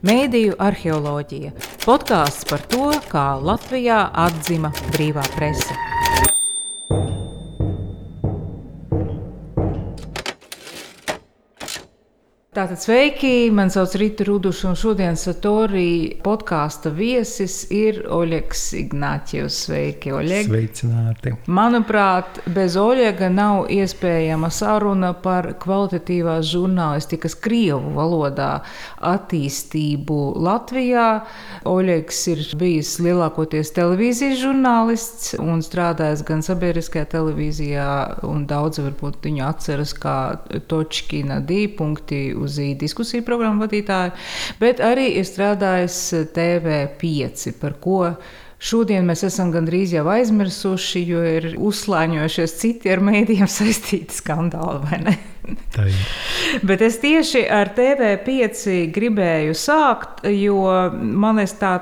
Mēdīju arheoloģija - podkāsts par to, kā Latvijā atzima brīvā prese. Tātad sveiki, man sauc Rīta Ruduša, un šodienas Satorija podkāsta viesis ir Oļegs Ignāķevs. Sveiki, Oļeg! Sveicināti! Manuprāt, bez Oļega nav iespējama saruna par kvalitatīvās žurnālistikas krievu valodā attīstību Latvijā. Oļegs ir bijis lielākoties televīzijas žurnālists un strādājis gan sabiedriskajā televīzijā, un daudzi varbūt viņu atceras kā Točkina dīpunkti uz diskusiju programmu vadītāju, bet arī ir strādājis TV5, par ko šodien mēs esam gandrīz jau aizmirsuši, jo ir uzslāņojušies citi ar mēdījiem saistīti skandāli, vai ne? Bet es tieši ar TV5 gribēju sākt, jo man es tā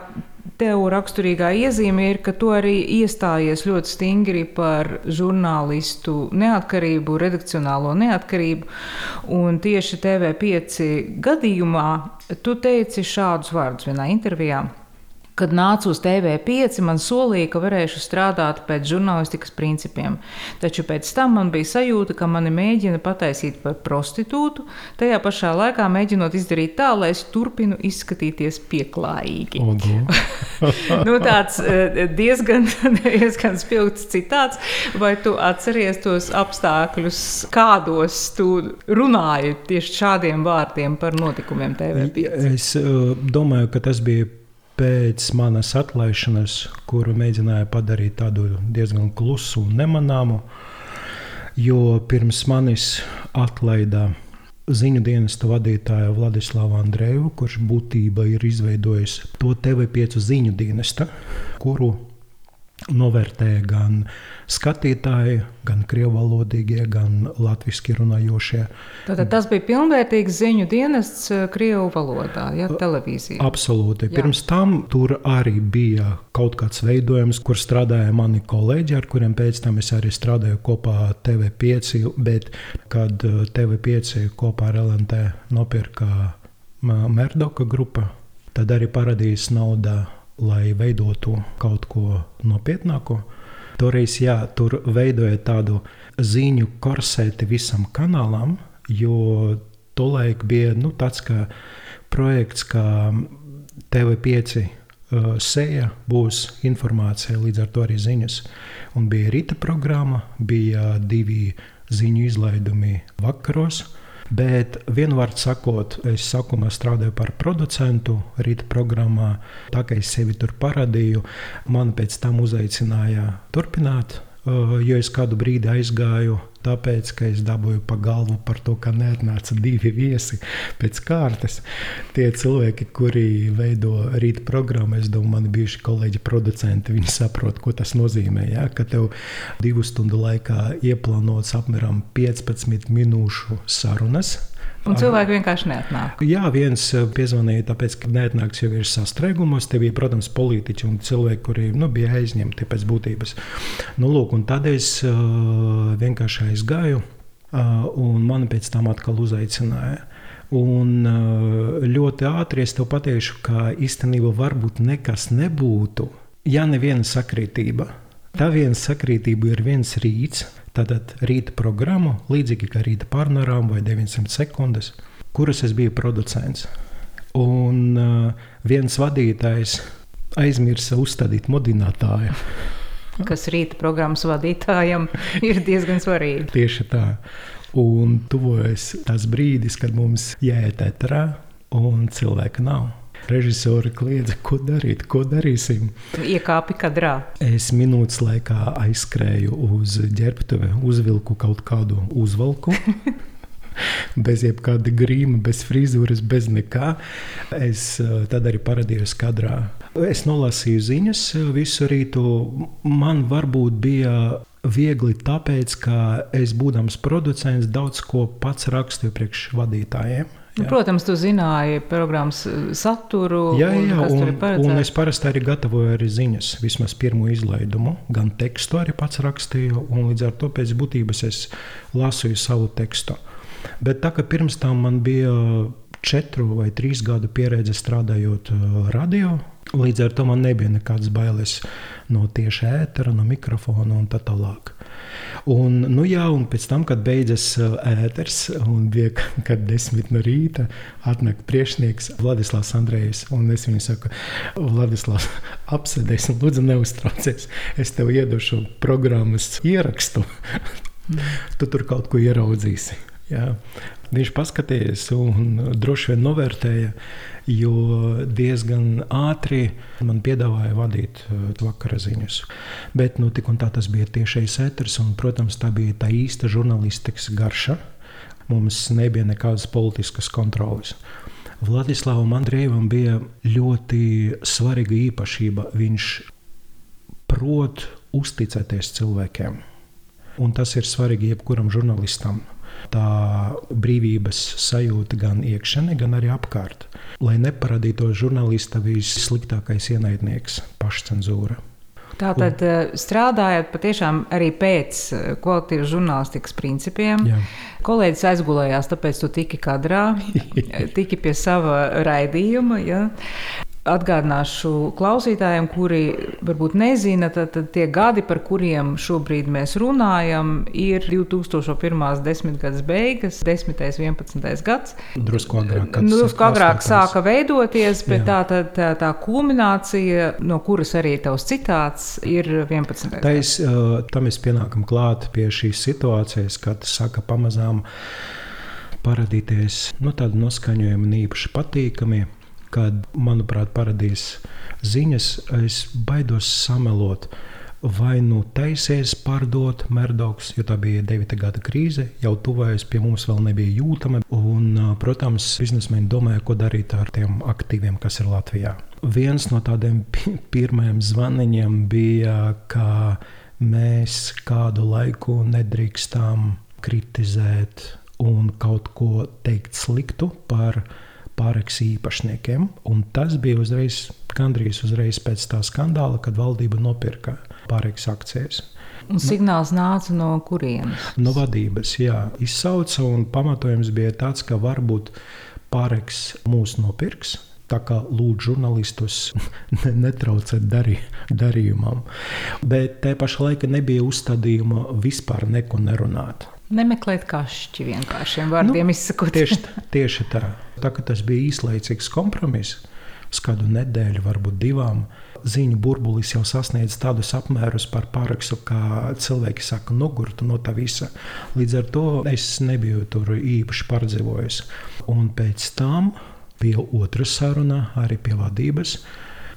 Tev raksturīgā iezīme ir, ka tu arī iestājies ļoti stingri par žurnālistu neatkarību, redakcionālo neatkarību. Un tieši TV5 gadījumā tu teici šādus vārdus vienā intervijā. Kad nācu uz TV5, man solīja, ka varēšu strādāt pēc žurnālistikas principiem. Taču pēc tam man bija sajūta, ka mani mēģina pataisīt par prostitūtu, tajā pašā laikā mēģinot izdarīt tā, lai es turpinu izskatīties pieklājīgi. nu, tāds eh, diezgan, diezgan spilgts citāts. Vai tu atceries tos apstākļus, kādos tu runāji tieši šādiem vārdiem par notikumiem TV5? Es uh, domāju, ka tas bija pēc manas atlaišanas, kuru mēģināju padarīt tādu diezgan klusu un nemanāmu, jo pirms manis atlaida ziņu dienesta vadītāja Vladislava Andreju, kurš būtībā ir izveidojis to TV5 ziņu dienestu, kuru novērtē gan skatītāji, gan krievalodīgie, gan latviešu runājošie. Tātad tas bija pilnvērtīgs ziņu dienests eh, krievu valodā, ja televīzija. Absolūti. Jā. Pirms tam tur arī bija kaut kāds veidojums, kur strādāja mani kolēģi, ar kuriem pēc tam es arī strādāju kopā TV5, bet kad eh, TV5 kopā ar LNT nopirka Merdoka grupa, tad arī parādījās nauda lai veidotu kaut ko nopietnāku. Toreiz jā, tur veidoja tādu ziņu korsēti visam kanālam, jo tolaik bija nu, tāds projekts, kā TV5 uh, sēja būs informācija, līdz ar to arī ziņas. Un bija rīta programma, bija divi ziņu izlaidumi vakaros. Bet vienvārds sakot, es sākumā strādāju par producentu rīta programmā. Tā kā es sevi tur parādīju, man pēc tam uzaicināja turpināt jo es kādu brīdi aizgāju, tāpēc, ka es dabūju pa galvu par to, ka neatnāca divi viesi pēc kārtas. Tie cilvēki, kuri veido rīta programmu, es domāju, mani bijuši kolēģi, producenti, viņi saprot, ko tas nozīmē. Ja? Ka tev divu stundu laikā ieplānots apmēram 15 minūšu sarunas Un cilvēki vienkārši neatnāk. Jā, viens eh, piezvanīja, tāpēc, ka neatnāks jau ir sastrēgumos. Te bija, protams, politiķi un cilvēki, kuri nu, bija aizņemti pēc būtības. Nu, lūk, tad es uh, vienkārši aizgāju, uh, un mani pēc tam atkal uzaicināja. Un ļoti ātri es tev pateikšu, ka īstenībā varbūt nekas nebūtu, ja neviena sakritība. Tā viena sakritība ir viens rīts, Tātad rīta programmu, līdzīgi kā rīta pārnārām vai 900 sekundes, kuras es biju producents. Un uh, viens vadītājs aizmirsa uzstādīt modinātāju. Kas rīta programmas vadītājam ir diezgan svarīgi. Tieši tā. Un tuvojas tas brīdis, kad mums jāiet etrā un cilvēka nav. Režisori kliedza, ko darīt, ko darīsim. Iekāpi kadrā. Es minūtes laikā aizskrēju uz ģērbtuvi, uzvilku kaut kādu uzvalku. bez jebkāda grīma, bez frizūras, bez nekā. Es eh, tad arī parādījos kadrā. Es nolasīju ziņas eh, visu rītu. Man varbūt bija viegli tāpēc, ka es, būdams producents, daudz ko pats rakstīju priekš vadītājiem. Nu, protams, tu zināji programmas eh, saturu. Jā, jā un, un, un es parasti arī gatavoju arī ziņas, vismaz pirmo izlaidumu. Gan tekstu arī pats rakstīju, un līdz ar to pēc būtības es lasīju savu tekstu. Bet tā kā pirms tam man bija četru vai trīs gadu pieredze strādājot radio. Līdz ar to man nebija nekādas bailes no tieši ētera, no mikrofona un tā tālāk. Un, nu jā, un pēc tam, kad beidzas ēters, un bija kad desmit no rīta, atnāk priekšnieks Vladislavs Andrejs, un es viņam saku, Vladislavs, apsēdies un lūdzu neuztraucies, es tev iedošu programmas ierakstu, tu tur kaut ko ieraudzīsi. Jā. Viņš paskatījās un droši vien novērtēja, jo diezgan ātri man piedāvāja vadīt uh, vakara ziņas. Bet nu, tik un tā tas bija tiešais eters, un, protams, tā bija tā īsta žurnālistikas garša. Mums nebija nekādas politiskas kontrolas. Vladislavam Andrēvam bija ļoti svarīga īpašība. Viņš prot uzticēties cilvēkiem. Un tas ir svarīgi jebkuram žurnālistam tā brīvības sajūta gan iekšēnē, gan arī apkārt. Lai neparādītos žurnālista vissliktākais ienaidnieks - pašcensūra. Tātad eh, strādājot patiešām arī pēc eh, kvalitātes žurnālistikas principiem. Jā. Kolēģis aizgulējās, tāpēc tu tiki kadrā, tiki pie sava raidījuma. Ja? Atgādināšu klausītājiem, kuri varbūt nezina, tad, tad tie gadi, par kuriem šobrīd mēs runājam, ir 2001. desmitgades beigas, 10. un 11. gads. Drusku agrāk, Drusku agrāk sāka veidoties, bet Jā. tā, tā, tā, kulminācija, no kuras arī tavs citāts, ir 11. Tais, tam mēs pienākam klāt pie šīs situācijas, kad saka pamazām paradīties nu, tādu noskaņojumu īpaši patīkami kad, manuprāt, parādīs ziņas, es baidos samelot. Vai nu taisies pārdot Merdoks, jo tā bija 9. gada krīze, jau tuvojas pie mums vēl nebija jūtama. Un, protams, biznesmeni domāja, ko darīt ar tiem aktīviem, kas ir Latvijā. Viens no tādiem pirmajiem zvaniņiem bija, ka mēs kādu laiku nedrīkstām kritizēt un kaut ko teikt sliktu par viņu pāreks īpašniekiem. Tas bija uzreiz, gandrīz uzreiz pēc tā skandāla, kad valdība nopirka pāreks akcijas. Un signāls nāca no kurienes? No vadības, jā. Izsauca un pamatojums bija tāds, ka varbūt pāreks mūs nopirks. Tā kā lūdzu žurnālistus netraucēt darī, darījumam. Bet tajā pašā laikā nebija uzstādījuma vispār neko nerunāt. Nemeklēt kašķi vienkāršiem vārdiem nu, izsakot. Tieši, tieši tā. Tā kā tas bija īslaicīgs kompromiss, uz kādu nedēļu, varbūt divām, ziņu burbulis jau sasniedz tādus apmērus par pārakstu, kā cilvēki saka, nogurtu no tā visa. Līdz ar to es nebiju tur īpaši pārdzīvojis. Un pēc tam bija otra saruna arī pie vadības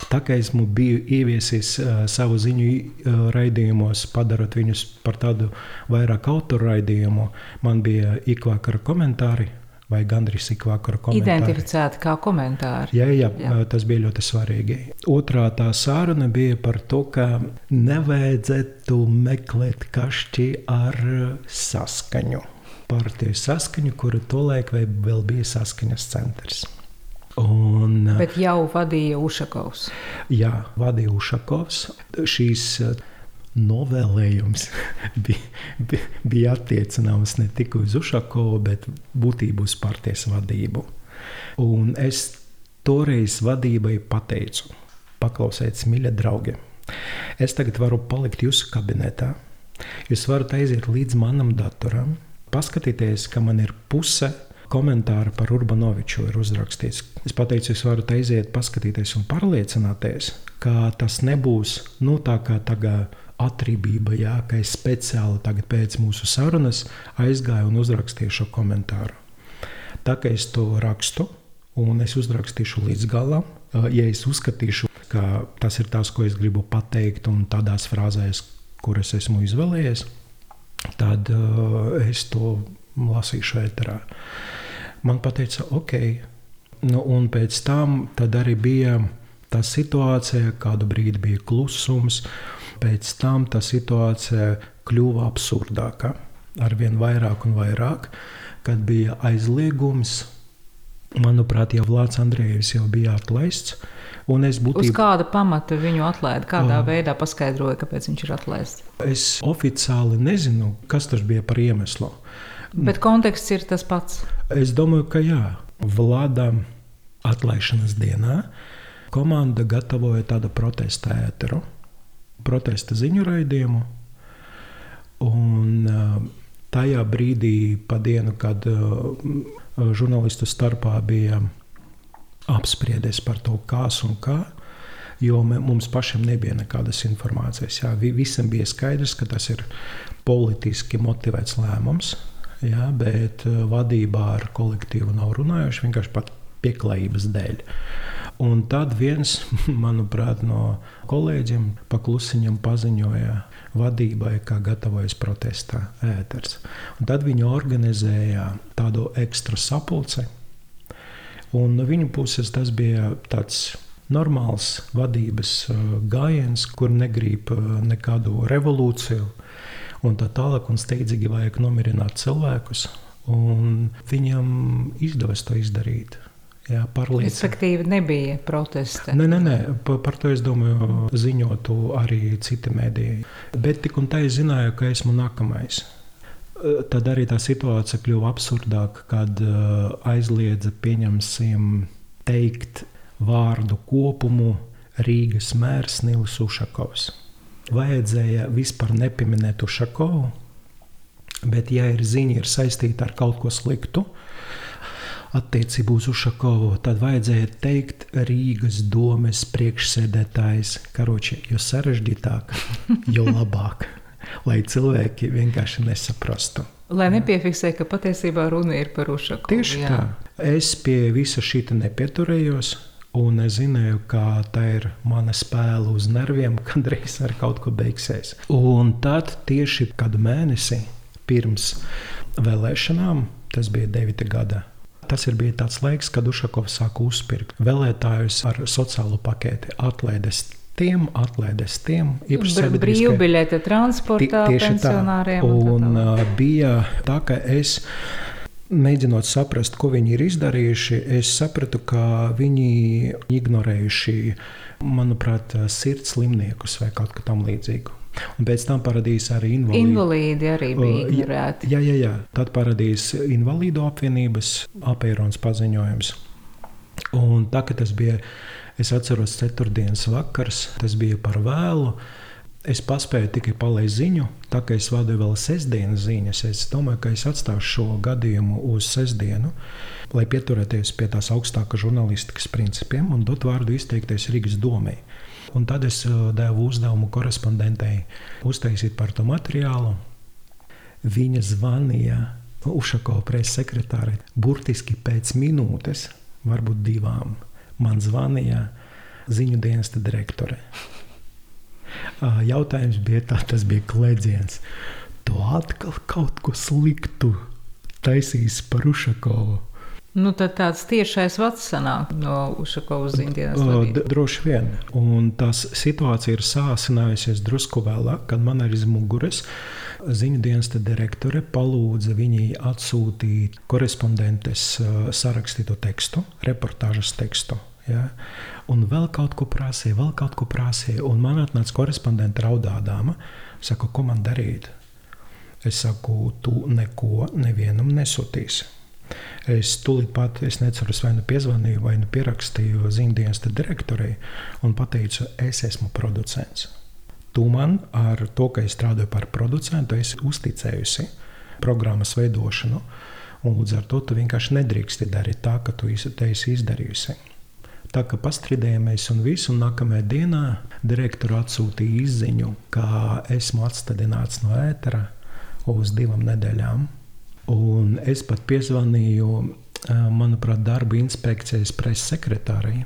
Tā kā esmu ieviesis savu ziņu raidījumos, padarot viņus par tādu vairāk autoru raidījumu, man bija ikvakara komentāri. Vai gandrīz ik vakar komentāri. Identificēti kā komentāri. Jā, jā, jā, tas bija ļoti svarīgi. Otrā tā sāruna bija par to, ka nevajadzētu meklēt kašķi ar saskaņu. Partiju saskaņu, kuru tolaik vēl bija saskaņas centrs. Un, Bet jau vadīja Ušakovs. Jā, vadīja Ušakovs. Šīs novēlējums bija, bija attiecināms ne tikai uz Ušakovu, bet būtībā uz partijas vadību. Un es toreiz vadībai pateicu, paklausiet, mīļie draugi, es tagad varu palikt jūsu kabinetā. Jūs varat aiziet līdz manam datoram, paskatīties, ka man ir puse komentāri par Urbanoviču ir uzrakstīts. Es pateicu, es varu aiziet, paskatīties un pārliecināties, ka tas nebūs nu, tā kā tagad atribība, jā, ka es speciāli pēc mūsu sarunas aizgāju un uzrakstīju šo komentāru. Tā kā es to rakstu, un es uzrakstīšu līdz galam, ja es uzskatīšu, ka tas ir tas, ko es gribu pateikt, un tādās frāzēs, kuras esmu izvēlējies, tad uh, es to lasīšu ēterā. Man teica, ok. Nu, un pēc tam arī bija tā situācija, kādu brīdi bija klusums. Pēc tam tā situācija kļuva absurdāka. Arvien vairāk un vairāk, kad bija aizliegums. Manuprāt, jau Vlads Andrejevs jau bija atlaists. Būtību... Uz kāda pamata viņu atlaida? Kādā uh, veidā paskaidroja, kāpēc viņš ir atlaists? Es oficiāli nezinu, kas tas bija par iemeslu. Bet konteksts ir tas pats. Es domāju, ka jā. Vlada atlaišanas dienā komanda gatavoja tādu protesta ēteru, protesta ziņu raidījumu. Un tajā brīdī, pa dienu, kad žurnālistu starpā bija apspriedes par to, kas un kā, jo mums pašiem nebija nekādas informācijas. Jā, visam bija skaidrs, ka tas ir politiski motivēts lēmums, jā, bet vadībā ar kolektīvu nav runājuši vienkārši pat pieklājības dēļ. Un tad viens, manuprāt, no kolēģiem paklusiņam paziņoja vadībai, kā gatavojas protestā ēters. Un tad viņi organizēja tādu ekstra sapulci. Un no viņu puses tas bija tāds normāls vadības gājiens, kur negrib nekādu revolūciju. Un tā tālāk un steidzīgi vajag nomierināt cilvēkus. Un viņam izdevās to izdarīt. Jā, Respektīvi, nebija protesta. Nē, nē, nē par, par to es domāju, ziņotu arī citi mēdīji. Bet tik un tā es zināju, ka esmu nākamais. Tad arī tā situācija kļuva absurdāka, kad aizliedza pieņemsim teikt vārdu kopumu Rīgas mērs Nils Ušakovs. Vajadzēja vispār nepieminēt Ušakovu, bet ja ir ziņa ir saistīta ar kaut ko sliktu, attiecībā uz Ušakovu, tad vajadzēja teikt Rīgas domes priekšsēdētājs, karoči, jo sarežģītāk, jo labāk, lai cilvēki vienkārši nesaprastu. Lai nepiefiksē, ka patiesībā runa ir par Ušakovu. Tieši jā. tā. Es pie visa šī nepieturējos. Un es zināju, ka tā ir mana spēle uz nerviem, kad reiz ar kaut ko beigsies. Un tad tieši kādu mēnesi pirms vēlēšanām, tas bija 9. gada tas ir bijis tāds laiks, kad Ušakovs sāka uzpirkt vēlētājus ar sociālo paketi, atlaides tiem, atlaides tiem, īpaši brīvbiļete transportā, pensionāriem. Tā. Un, un tā. bija tā, ka es. Mēģinot saprast, ko viņi ir izdarījuši, es sapratu, ka viņi ignorējuši, manuprāt, sirds slimniekus vai kaut ko tamlīdzīgu. Un pēc tam parādījās arī invalīdi. Invalīdi arī bija ignorēti. Jā, jā, jā. Tad parādījās invalīdu apvienības apēronas paziņojums. Un tā, ka tas bija, es atceros, ceturtdienas vakars, tas bija par vēlu. Es paspēju tikai palaist ziņu, tā kā es vadu vēl sestdienas ziņas. Es domāju, ka es atstāšu šo gadījumu uz sestdienu, lai pieturēties pie tās augstākās žurnālistikas principiem un dot vārdu izteikties Rīgas domē. Un tad es uh, devu uzdevumu korespondentei uztaisīt par to materiālu. Viņa zvanīja Ušakova preses sekretārei burtiski pēc minūtes, varbūt divām. Man zvanīja ziņu dienesta direktore. Jautājums bija tāds, tas bija klēdziens. Tu atkal kaut ko sliktu taisīsi par Ušakovu. Nu, tad tāds tiešais vats sanāk no Ušakovas ziņdienas. Droši vien. Un tās situācija ir sāsinājusies drusku vēlāk, kad man ir izmuguras. Ziņu dienas direktore palūdza viņai atsūtīt korespondentes sarakstīto tekstu, reportāžas tekstu. Ja? Un vēl kaut ko prasīja, vēl kaut ko prasīja. Un man atnāca korespondente raudādāma. Saku, ko man darīt? Es saku, tu neko nevienam nesūtīsi. Es tūlīt pat, es neceru, vai nu piezvanīju, vai nu pierakstīju ziņdienas direktorei un teicu, es esmu producents. Tu man ar to, ka es strādāju par producentu, esi uzticējusi programmas veidošanu, un līdz ar to tu vienkārši nedrīksti darīt tā, ka tu esi izdarījusi. Tā kā pastrīdējāmies un visu, un nākamajā dienā direktora atsūtīja izziņu, ka esmu atstādināts no ētera uz divām nedēļām. Un es pat piezvanīju, manuprāt, darba inspekcijas preses sekretārei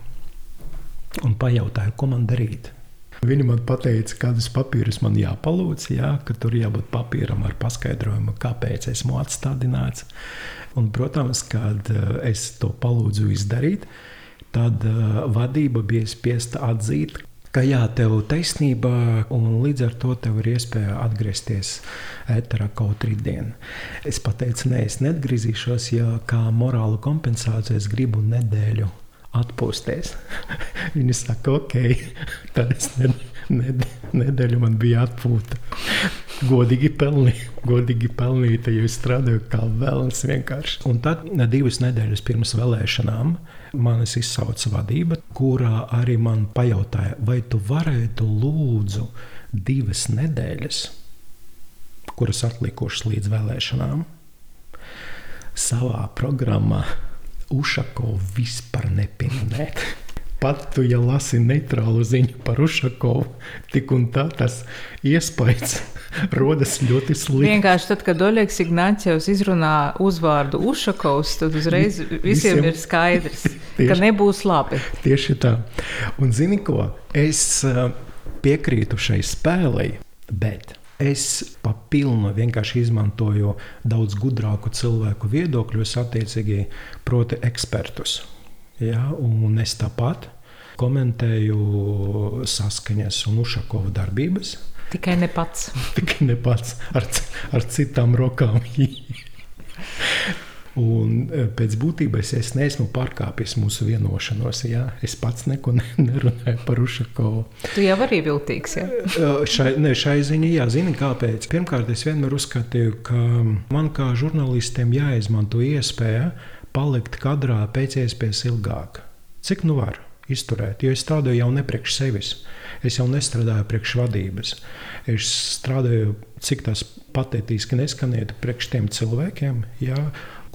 un pajautāju, ko man darīt. Viņa man teica, kādus papīrus man jāpalūdz, jā, ka tur jābūt papīram ar paskaidrojumu, kāpēc esmu atstādināts. Un, protams, kad es to palūdzu izdarīt, tad vadība bija spiesta atzīt, ka jā, tev ir taisnība, un līdz ar to tev ir iespēja atgriezties ēterā kaut rītdien. Es pateicu, nē, es neatgriezīšos, ja kā morāla kompensācija es gribu nedēļu atpūsties. Viņi saka, ok, tad es ne, ne, nedēļu man bija atpūta. Godīgi pelnīja, godīgi pelnīta, jo es strādāju kā vēlams vienkārši. Un tad divas nedēļas pirms vēlēšanām manis izsauca vadība, kurā arī man pajautāja, vai tu varētu lūdzu divas nedēļas, kuras atlikušas līdz vēlēšanām, savā programmā Ušakovu vispār nepieminēt. Pat tu, ja lasi neitrālu ziņu par Ušakovu, tik un tā tas iespējas rodas ļoti slikti. Vienkārši tad, kad Oļegs Ignācijos izrunā uzvārdu Ušakovs, tad uzreiz visiem, visiem ir skaidrs, tieši, ka nebūs labi. Tieši tā. Un zini ko? Es piekrītu šai spēlei, bet Es papilnu vienkārši izmantoju daudz gudrāku cilvēku viedokļus, attiecīgi, proti, ekspertus. Ja, un es tāpat komentēju saskaņas un Ušakova darbības. Tikai ne pats. Tikai ne pats ar, ar citām rokām. Un e, pēc būtības es neesmu pārkāpis mūsu vienošanos. Jā. Es pats neko nerunāju par Ušakovu. Tu jau arī viltīgs. Jā? E, šai, ne, šai ziņā, jā, zini, kāpēc. Pirmkārt, es vienmēr uzskatīju, ka man kā žurnālistiem jāizmanto iespēja palikt kadrā pēc iespējas ilgāk. Cik nu var izturēt, jo es strādāju jau ne priekš sevis. Es jau nestrādāju priekš vadības. Es strādāju, cik tas patetiski neskaniet, priekš tiem cilvēkiem. Jā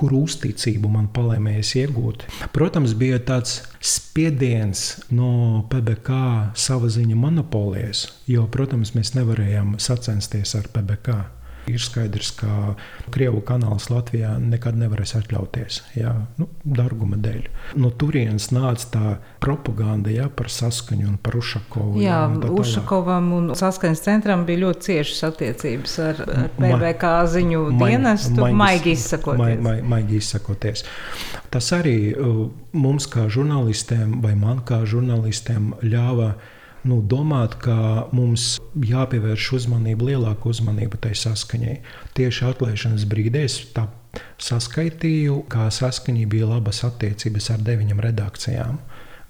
kuru uzticību man palēmējas iegūt. Protams, bija tāds spiediens no PBK sava ziņa monopolijas, jo, protams, mēs nevarējām sacensties ar PBK. Ir skaidrs, ka Krievijas kanāls Latvijā nekad nevarēs atļauties. Jā, nu, Darguma dēļ. No turienes nāca tā propaganda jā, par saskaņu un par Ušakovu. Jā, jā Ušakovam un saskaņas centram bija ļoti ciešas attiecības ar, ar PVK ziņu ma dienestu, ma maigi izsakoties. Ma ma maigi izsakoties. Tas arī uh, mums kā žurnālistiem vai man kā žurnālistiem ļāva nu, domāt, ka mums jāpievērš uzmanība, lielāka uzmanība tai saskaņai. Tieši atlaišanas brīdī es tā saskaitīju, kā saskaņā bija labas attiecības ar deviņām redakcijām.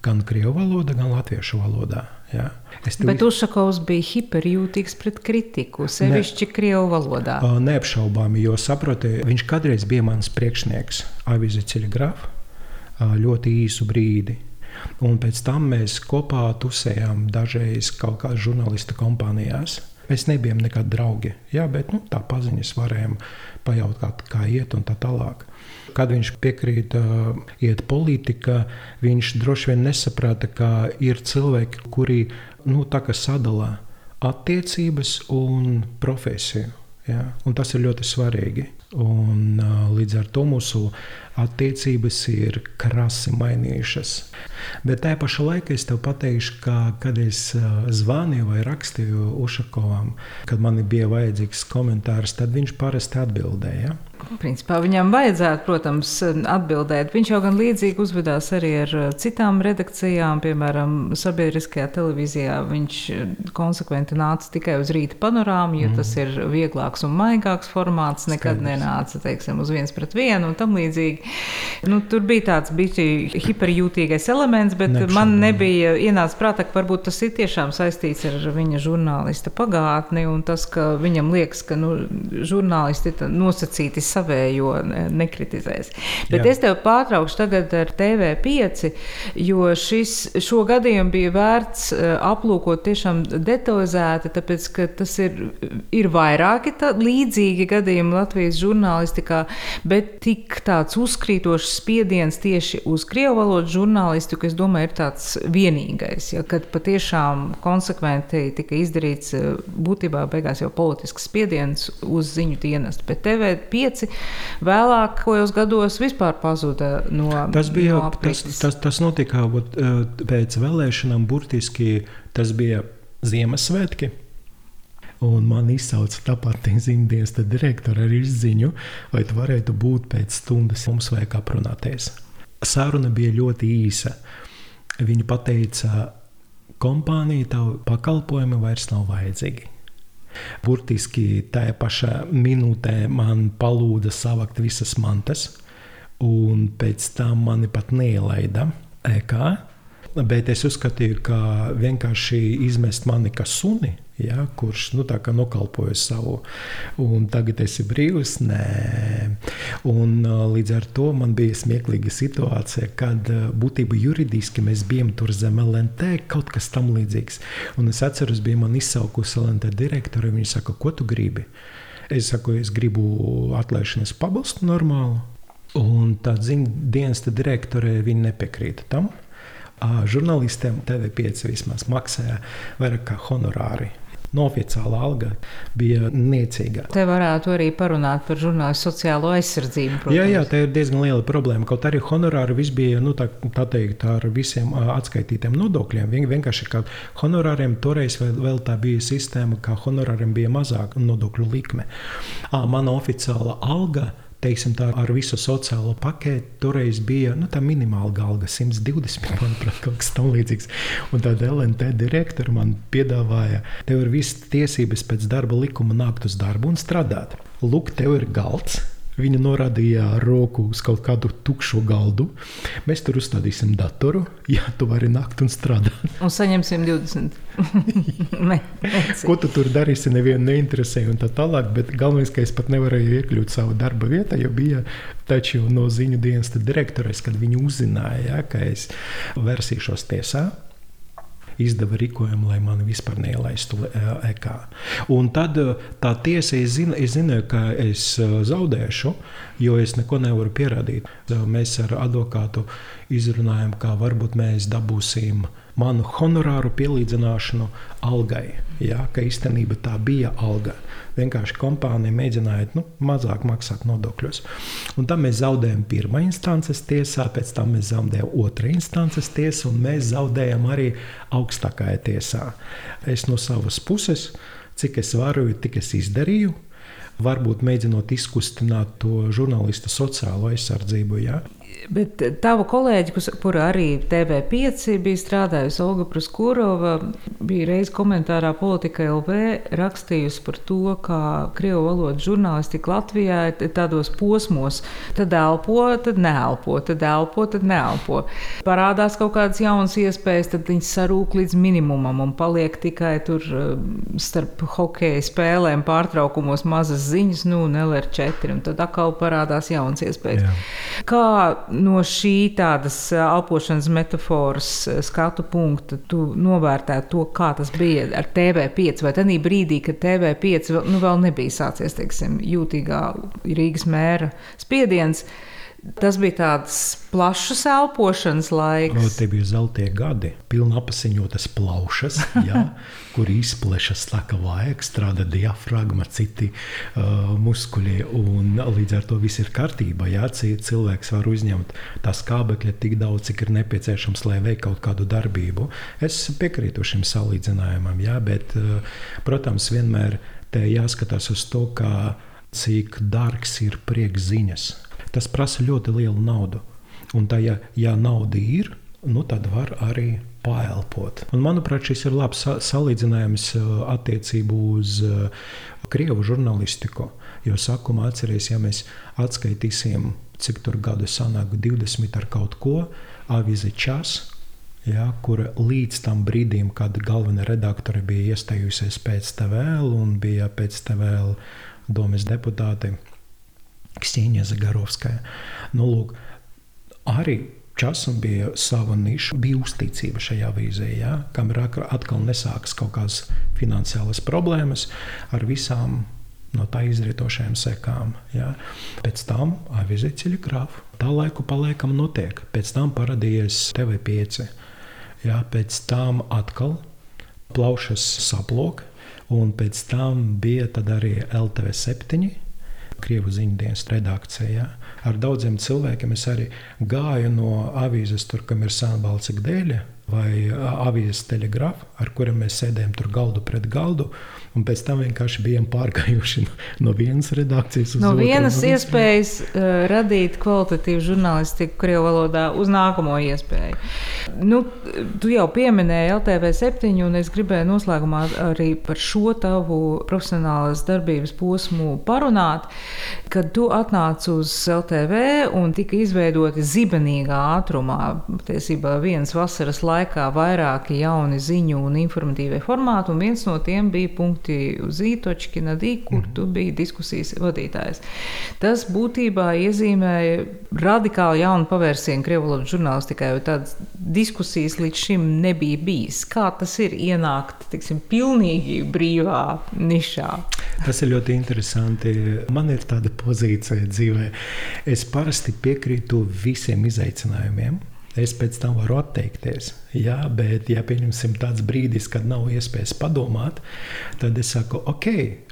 Gan krievu valodā, gan latviešu valodā. Ja. Tev... Bet Ušakovs bija hiperjūtīgs pret kritiku, sevišķi ne, krievu valodā. Neapšaubāmi, jo saproti, viņš kādreiz bija mans priekšnieks, Avīze Ceļgrāfa, ļoti īsu brīdi. Un pēc tam mēs kopā tusējām dažreiz kaut kādās žurnālistu kompānijās. Mēs nebijām nekādi draugi, jā, bet nu, tā paziņas varējām pajautāt, kā iet un tā tālāk. Kad viņš piekrīt uh, iet politikā, viņš droši vien nesaprata, ka ir cilvēki, kuri nu, sadala attiecības un profesiju. Ja? Tas ir ļoti svarīgi. Un, līdz ar to mūsu attiecības ir krasi mainījušās. Bet tajā pašā laikā es tev pateikšu, ka, kad es zvanīju vai rakstīju Ušakovam, kad man bija vajadzīgs komentārs, tad viņš parasti atbildēja. Principā viņam vajadzētu, protams, atbildēt. Viņš jau gan līdzīgi uzvedās arī ar uh, citām redakcijām, piemēram, sabiedriskajā televīzijā. Viņš konsekventi nāca tikai uz rīta panorāmu, jo mm. tas ir vieglāks un maigāks formāts. Nekad Skaidrs. nenāca teiksim, uz viens pret vienu un tam līdzīgi. Nu, tur bija tāds bija hiperjūtīgais elements, bet Nekšana. man nebija ienācis prātā, ka varbūt tas ir tiešām saistīts ar viņa žurnālista pagātni un tas, ka viņam liekas, ka nu, žurnālisti nosacīti savējo nekritizēs. Bet Jā. es tev pārtraukšu tagad ar TV5, jo šis, šo gadījumu bija vērts eh, aplūkot tiešām detalizēti, tāpēc, ka tas ir, ir vairāki tā, līdzīgi gadījumi Latvijas žurnālistikā, bet tik tāds uzkrītošs spiediens tieši uz krievu valodu žurnālistiku, es domāju, ir tāds vienīgais, ja, kad patiešām konsekventi tika izdarīts eh, būtībā beigās jau politisks spiediens uz ziņu dienestu. Bet TV5 pieci. Vēlākajos gados vispār pazuda no tas bija. No tas, tas, tas notika uh, pēc vēlēšanām, burtiski tas bija Ziemassvētki. Un man izsauca tāpat zīmēs direktora ar izziņu, vai tu varētu būt pēc stundas mums vajag aprunāties. Saruna bija ļoti īsa. Viņa teica, kompānija, tavu pakalpojumu vairs nav vajadzīgi. Burtiski tajā pašā minūtē man palūdza savākt visas mantas, un pēc tam mani pat neielaida ēkā. Bet es uzskatīju, ka vienkārši izmest mani kā suni, ja, kurš nu, nokalpoja savu, un tagad esi brīvs. Nē. Un, līdz ar to man bija smieklīga situācija, kad būtībā juridiski mēs bijām tur zem LNT, kaut kas tam līdzīgs. Un es atceros, bija man izsaukusi LNT direktori, viņi saka, ko tu gribi? Es saku, es gribu atlaišanas pabalstu normālu. Un tā dienas direktorē viņa nepiekrīta tam. Žurnālistiem TV5 vismaz maksāja vairāk kā honorāri. No oficiālā alga bija niecīga. Te varētu arī parunāt par žurnālistu sociālo aizsardzību. Protams. Jā, jā, tā ir diezgan liela problēma. Kaut arī honorāri viss bija nu, tā, tā teikt, ar visiem atskaitītiem nodokļiem. Vien, vienkārši kā honorāriem toreiz vēl, vēl tā bija sistēma, ka honorāriem bija mazāka nodokļu likme. À, mana oficiāla alga teiksim, tā, ar visu sociālo paketi toreiz bija nu, tā minimāla alga, 120, manuprāt, kaut kas tamlīdzīgs. Un tad LNT direktori man piedāvāja, tev ir visas tiesības pēc darba likuma nākt uz darbu un strādāt. Lūk, tev ir galds Viņa norādīja roku uz kaut kādu tukšu galdu. Mēs tur uzstādīsim datoru, ja tu vari nākt un strādāt. Un saņemsim 20. ne, Ko tu tur darīsi, nevienu neinteresē un tā tālāk. Bet galvenais, ka es pat nevarēju iekļūt savu darba vietā, jo bija taču no ziņu dienesta direktores, kad viņi uzzināja, ja, ka es versīšos tiesā izdeva rīkojumu, lai mani vispār neielaistu EK. Un tad e, tā tiesa, es, zinu, es zināju, ka es e, zaudēšu, jo es neko nevaru pierādīt. E, mēs ar advokātu izrunājam, kā varbūt mēs dabūsim manu honorāru pielīdzināšanu algai. Ja, ka īstenībā tā bija alga. Vienkārši kompānija mēģināja nu, mazāk maksāt nodokļus. Un tam mēs zaudējām pirmā instances tiesā, pēc tam mēs zaudējām otrā instances tiesā, un mēs zaudējām arī augstākajā tiesā. Es no savas puses, cik es varu, tik es izdarīju varbūt mēģinot izkustināt to žurnālistu sociālo aizsardzību. Ja? Bet tava kolēģi, kur arī TV5 bija strādājusi, Olga Praskurova, bija reiz komentārā Politika LV rakstījusi par to, kā krievu valodas žurnālistika Latvijā ir tādos posmos. Tad elpo, tad neelpo, tad elpo, tad neelpo. Parādās kaut kādas jaunas iespējas, tad viņas sarūk līdz minimumam un paliek tikai tur um, starp hokeja spēlēm pārtraukumos mazas ziņas, nu, un LR4, un tad atkal parādās jaunas iespējas. Jā. Kā no šī tādas elpošanas metafāras skatu punkta tu novērtētu to, kā tas bija ar TV5, vai tajā brīdī, kad TV5 vēl, nu, vēl nebija sācies teiksim, jūtīgā Rīgas mēra spiediens. Tas bija tāds plašs elpošanas laiks. No, tie bija zeltie gadi, pilni apziņotas plaušas, jā, kur izplešas tā, ka vajag strādā diafragma, citi uh, muskuļi. Līdz ar to viss ir kārtībā. Jā, cilvēks var uzņemt tās kābekļa tik daudz, cik ir nepieciešams, lai veiktu kaut kādu darbību. Es piekrītu šim salīdzinājumam, jā, bet, uh, protams, vienmēr te jāskatās uz to, cik dārgs ir priekšziņas tas prasa ļoti lielu naudu. Un tā, ja, ja nauda ir, nu, tad var arī paelpot. Un, manuprāt, šis ir labs salīdzinājums uh, attiecībā uz uh, krievu žurnālistiku. Jo sākumā atcerieties, ja mēs atskaitīsim, cik tur gadu sanāk 20 ar kaut ko, avīze čas. Ja, kur līdz tam brīdim, kad galvenā redaktore bija iestājusies pēc TVL un bija pēc TVL domas deputāti, Ksīņa Zagarovskaja. Nu, lūk, arī Časam bija sava niša, bija uzticība šajā vīzē, ja? kamēr atkal nesākas kaut kādas finansiālas problēmas ar visām no tā izrietošajām sekām. Ja? Pēc tam avīzē ceļa grāfa. Tā laiku paliekam notiek. Pēc tam parādījās TV5. Ja? Pēc tam atkal plaušas saplok, un pēc tam bija arī LTV 7 Krievu ziņu dienas redakcijā. Ar daudziem cilvēkiem es arī gāju no avīzes, tur, kam ir Sāna Balcika dēļa vai avīzes telegrāfa, ar kuriem mēs sēdējām tur galdu pret galdu. Un pēc tam vienkārši bijām pārgājuši no, no vienas redakcijas uz no otru. Vienas no vienas iespējas uh, radīt kvalitatīvu žurnālistiku Krievijas valodā uz nākamo iespēju. Nu, tu jau pieminēji LTV 7, un es gribēju noslēgumā arī par šo tavu profesionālās darbības posmu parunāt. Kad tu atnāci uz LTV un tika izveidoti zibenīgā ātrumā, patiesībā vienas vasaras laikā laikā vairāki jauni ziņu un informatīvie formāti, un viens no tiem bija punkti uz ītočkina dī, kur mm. tu biji diskusijas vadītājs. Tas būtībā iezīmēja radikāli jaunu pavērsienu Krievijas žurnālistikai, jo tādas diskusijas līdz šim nebija bijis. Kā tas ir ienākt, tiksim, pilnīgi brīvā nišā? Tas ir ļoti interesanti. Man ir tāda pozīcija dzīvē. Es parasti piekrītu visiem izaicinājumiem. Es pēc tam varu atteikties. Jā, bet, ja pieņemsim tāds brīdis, kad nav iespējas padomāt, tad es saku, ok,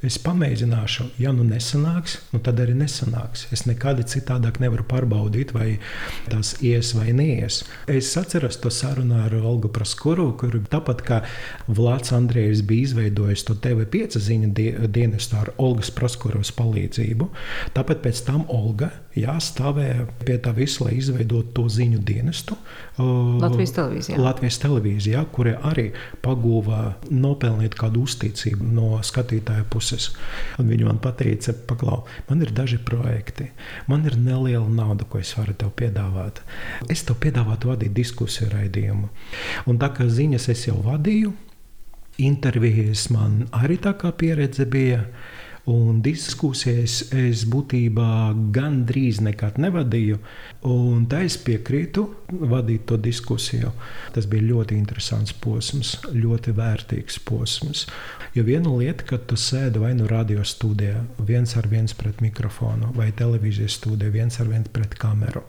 es pamēģināšu. Ja nu nesanāks, nu tad arī nesanāks. Es nekādi citādāk nevaru pārbaudīt, vai tas ies vai neies. Es atceros to sarunu ar Olgu Praskuru, kur tāpat kā Vlads Andrejs bija izveidojis to TV5 ziņu dienestu ar Olgas Praskurovas palīdzību, tāpat pēc tam Olga jā, stāvēja pie tā visa, lai izveidotu to ziņu dienestu. Latvijas televīzijā. Latvijas televīzijā, kurie arī pagūva nopelnīt kādu uzticību no skatītāja puses. Un viņi man teica, paklau, man ir daži projekti, man ir neliela nauda, ko es varu tev piedāvāt. Es tev piedāvātu vadīt diskusiju raidījumu. Un tā kā ziņas es jau vadīju, intervijas man arī tā kā pieredze bija. Un diskusijas es būtībā gandrīz nekad nevadīju. Un tā es piekrītu vadīt to diskusiju. Tas bija ļoti interesants posms, ļoti vērtīgs posms. Jo viena lieta, kad tu sēdi vai nu radio studijā, viens ar viens pret mikrofonu, vai televīzijas studijā, viens ar viens pret kameru.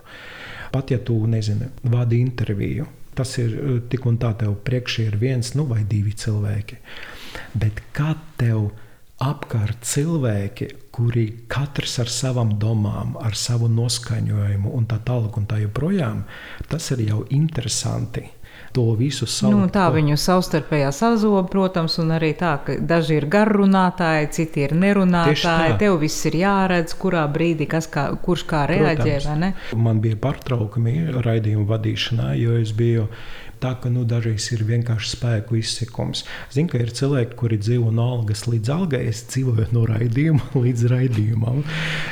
Pat ja tu nezini, vadi interviju, tas ir tik un tā, tev priekšā ir viens nu, vai divi cilvēki. Bet kā tev? Apkārt cilvēki, kuri katrs ar savām domām, ar savu noskaņojumu un tā tālāk un tā joprojām, tas ir jau interesanti. To visu savu. Nu, tā viņu savstarpējā sazoba, protams, un arī tā, ka daži ir garrunātāji, citi ir nerunātāji. Tev viss ir jāredz, kurā brīdī kas kā, kurš kā reaģē. Man bija pārtraukumi raidījuma vadīšanā, jo es biju Tā ka nu, dažreiz ir vienkārši spēku izsekums. Zinu, ka ir cilvēki, kuri dzīvo no algas līdz algai, es dzīvoju no raidījuma līdz raidījumam.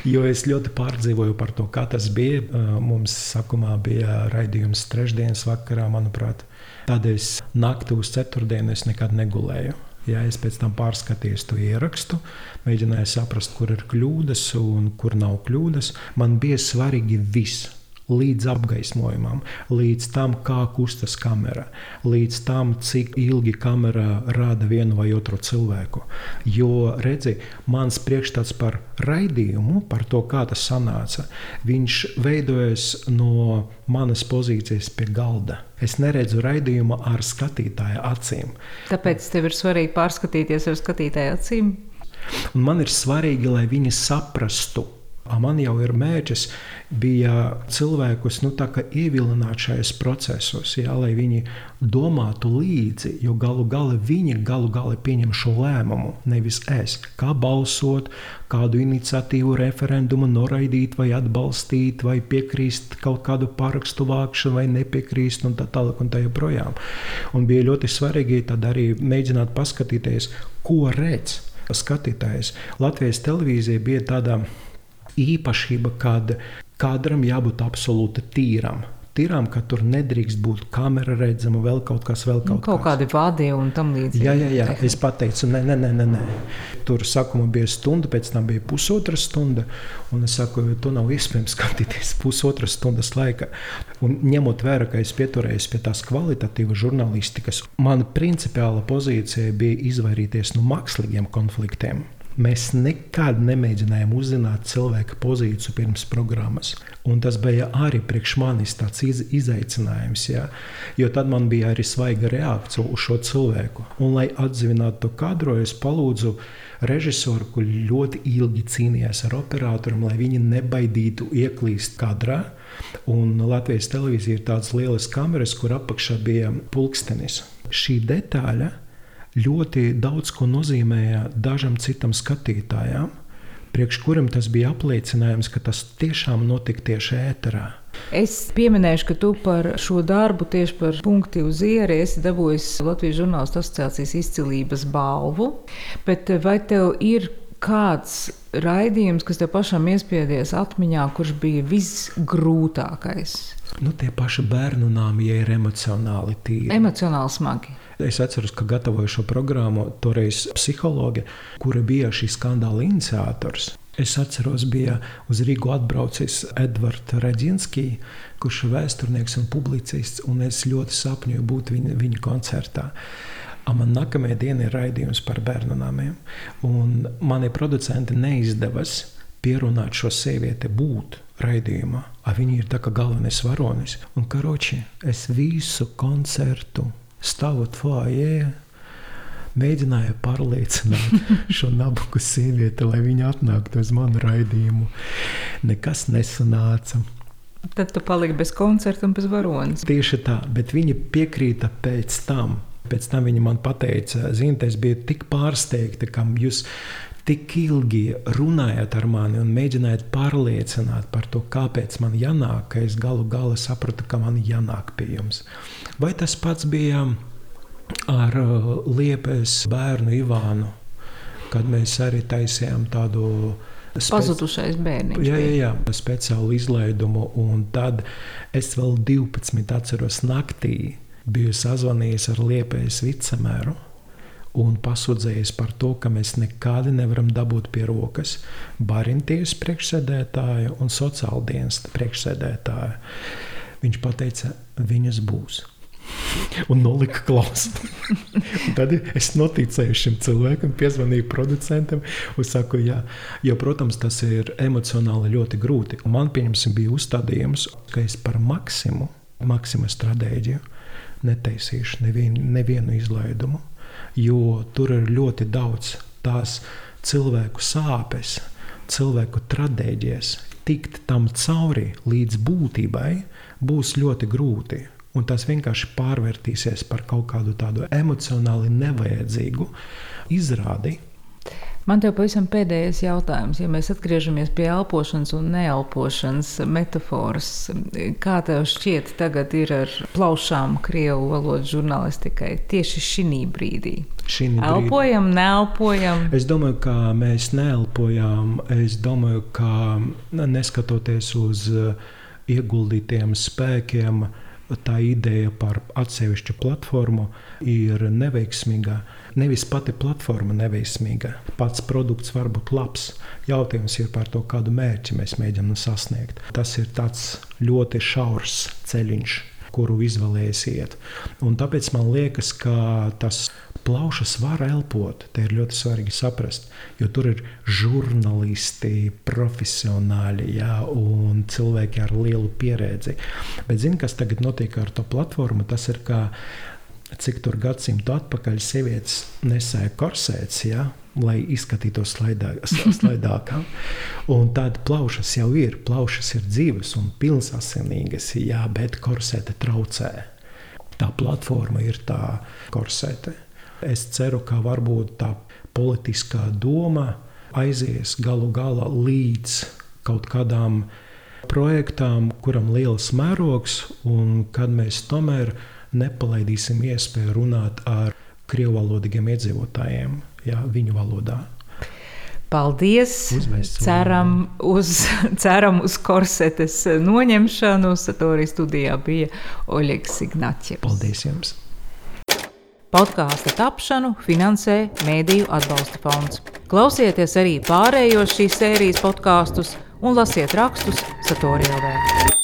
Jo es ļoti pārdzīvoju par to, kā tas bija. Mums sākumā bija raidījums trešdienas vakarā, manuprāt. Tādēļ es naktī uz ceturtdienu nekad negulēju. Ja es pēc tam pārskatīju to ierakstu, mēģināju saprast, kur ir kļūdas un kur nav kļūdas. Man bija svarīgi viss līdz apgaismojumam, līdz tam, kā kustas kamera, līdz tam, cik ilgi kamera rāda vienu vai otru cilvēku. Jo, redzi, mans priekšstats par raidījumu, par to, kā tas sanāca, viņš veidojas no manas pozīcijas pie galda. Es neredzu raidījumu ar skatītāja acīm. Tāpēc tev ir svarīgi pārskatīties ar skatītāja acīm. Un man ir svarīgi, lai viņi saprastu, Man jau ir mērķis, bija cilvēkus nu, ievilināt šajos procesos, jā, lai viņi domātu līdzi, jo galu galā viņi galu galā pieņem šo lēmumu, nevis es. Kā balsot, kādu iniciatīvu, referendumu noraidīt, vai atbalstīt, vai piekrist kaut kādu parakstu vākšanu, vai nepiekrist, un tā tālāk, un tā joprojām. Un bija ļoti svarīgi arī mēģināt paskatīties, ko redz skatītājs. Latvijas televīzija bija tādā īpašība, kad kadram jābūt absolūti tīram. Tīrām, ka tur nedrīkst būt kamera redzama, vēl kaut kas, vēl kaut, nu, kaut kas. kādi vādi un tam līdzīgi. Jā, jā, jā. es pateicu, nē, nē, nē, nē, nē. Tur sākumā bija stunda, pēc tam bija pusotra stunda. Un es saku, to nav iespējams skatīties pusotras stundas laikā. Un ņemot vērā, ka es pieturējos pie tās kvalitatīvas žurnālistikas, mana principiāla pozīcija bija izvairīties no mākslīgiem konfliktiem. Mēs nekad nemēģinājām uzzināt cilvēka pozīciju pirms programmas. Un tas bija arī priekš manis tāds iz, izaicinājums, jā, jo tad man bija arī svaiga reakcija uz šo cilvēku. Un, lai atdzīvinātu to kadru, es palūdzu režisoru, kurš ļoti ilgi cīnījās ar operatoriem, lai viņi nebaidītu ieklīst kadrā. Un Latvijas televīzija ir tādas lielas kameras, kur apakšā bija pulkstenis. Šī detaļa ļoti daudz ko nozīmēja dažam citam skatītājam, priekš kuram tas bija apliecinājums, ka tas tiešām notika tieši ēterā. Es pieminēšu, ka tu par šo darbu, tieši par punktu uz ieru, esi dabūjis Latvijas žurnālistu asociācijas izcilības balvu. Bet vai tev ir kāds raidījums, kas tev pašam iespiedies atmiņā, kurš bija visgrūtākais? Nu, tie paši bērnu nāmi, ja ir emocionāli tīri. Emocionāli smagi. Es atceros, ka gatavoju šo programmu, toreiz psihologe, kura bija šī skandāla iniciators. Es atceros, bija uz Rīgu atbraucis Edvards Reģinskis, kurš ir vēsturnieks un publicists, un es ļoti sapņoju būt viņa, viņa koncertā. Man nākamajā dienā ir raidījums par bērnu namiem, un mani producenti neizdevās pierunāt šo sievieti būt raidījumā. Viņa ir tā kā galvenais varonis, un karoči, es visu koncertu stāvot fājē, mēģināja pārliecināt šo nabaga sievieti, lai viņa atnāktu uz manu raidījumu. Nekas nesanāca. Tad tu paliki bez koncerta un bez varonas. Tieši tā, bet viņa piekrīta pēc tam. Pēc tam viņa man teica, ziniet, es biju tik pārsteigta, ka jūs tik ilgi runājāt ar mani un mēģinājāt pārliecināt par to, kāpēc man jānāk, ka es galu galā sapratu, ka man jānāk pie jums. Vai tas pats bija ar uh, Liepes bērnu Ivānu, kad mēs arī taisījām tādu Spēc... Pazudušais bērns. Jā, jā, jā, speciālu izlaidumu. Un tad es vēl 12. atceros naktī biju sazvanījis ar Liepējas vicemēru un pasūdzējies par to, ka mēs nekādi nevaram dabūt pie rokas Barinties priekšsēdētāju un sociāldienas priekšsēdētāju. Viņš teica, viņas būs. Un nolika klausīt. tad es noticēju šim cilvēkam, piezvanīju producentam un saku, jā, jo, protams, tas ir emocionāli ļoti grūti. Un man, pieņemsim, bija uzstādījums, ka es par maksimu, maksima stratēģiju netaisīšu nevienu, nevienu izlaidumu jo tur ir ļoti daudz tās cilvēku sāpes, cilvēku traģēdijas. Tikt tam cauri līdz būtībai būs ļoti grūti. Un tas vienkārši pārvērtīsies par kaut kādu tādu emocionāli nevajadzīgu izrādi, Man te pavisam pēdējais jautājums. Ja mēs atgriežamies pie elpošanas un neelpošanas metafāras, kā tev šķiet, tagad ir ar plaušām krievu valodas žurnālistikai tieši šī brīdī? Šinī elpojam, neelpojam. Es domāju, ka mēs neelpojam. Es domāju, ka neskatoties uz ieguldītiem spēkiem, tā ideja par atsevišķu platformu ir neveiksmīga. Nevis pati platforma neveiksmīga, pats produkts var būt labs. Jautājums ir par to, kādu mērķi mēs mēģinām sasniegt. Tas ir tāds ļoti šaurs ceļš, kuru izvēlēsiet. Un tāpēc man liekas, ka tas plaušas var elpot. Te ir ļoti svarīgi saprast, jo tur ir žurnālisti, profesionāļi jā, un cilvēki ar lielu pieredzi. Bet zini, kas tagad notiek ar to platformu? Tas ir kā cik tur gadsimtu atpakaļ sievietes nesēja korsēts, ja, lai izskatītos slaidākā. Un tāda plaušas jau ir, plaušas ir dzīves un pilnsasinīgas, jā, bet korsēte traucē. Tā platforma ir tā korsēte. Es ceru, ka varbūt tā politiskā doma aizies galu galā līdz kaut kādām projektām, kuram ir liels mērogs, un kad mēs tomēr nepalaidīsim iespēju runāt ar krievvalodīgiem iedzīvotājiem, jā, viņu valodā. Paldies! Ceram uz, ceram uz korsetes noņemšanu. Satorijas studijā bija Oļegs Ignaķis. Paldies jums! Podkāstu tapšanu finansē Mēdīju atbalsta fonds. Klausieties arī pārējos šīs sērijas podkāstus un lasiet rakstus Satorijā.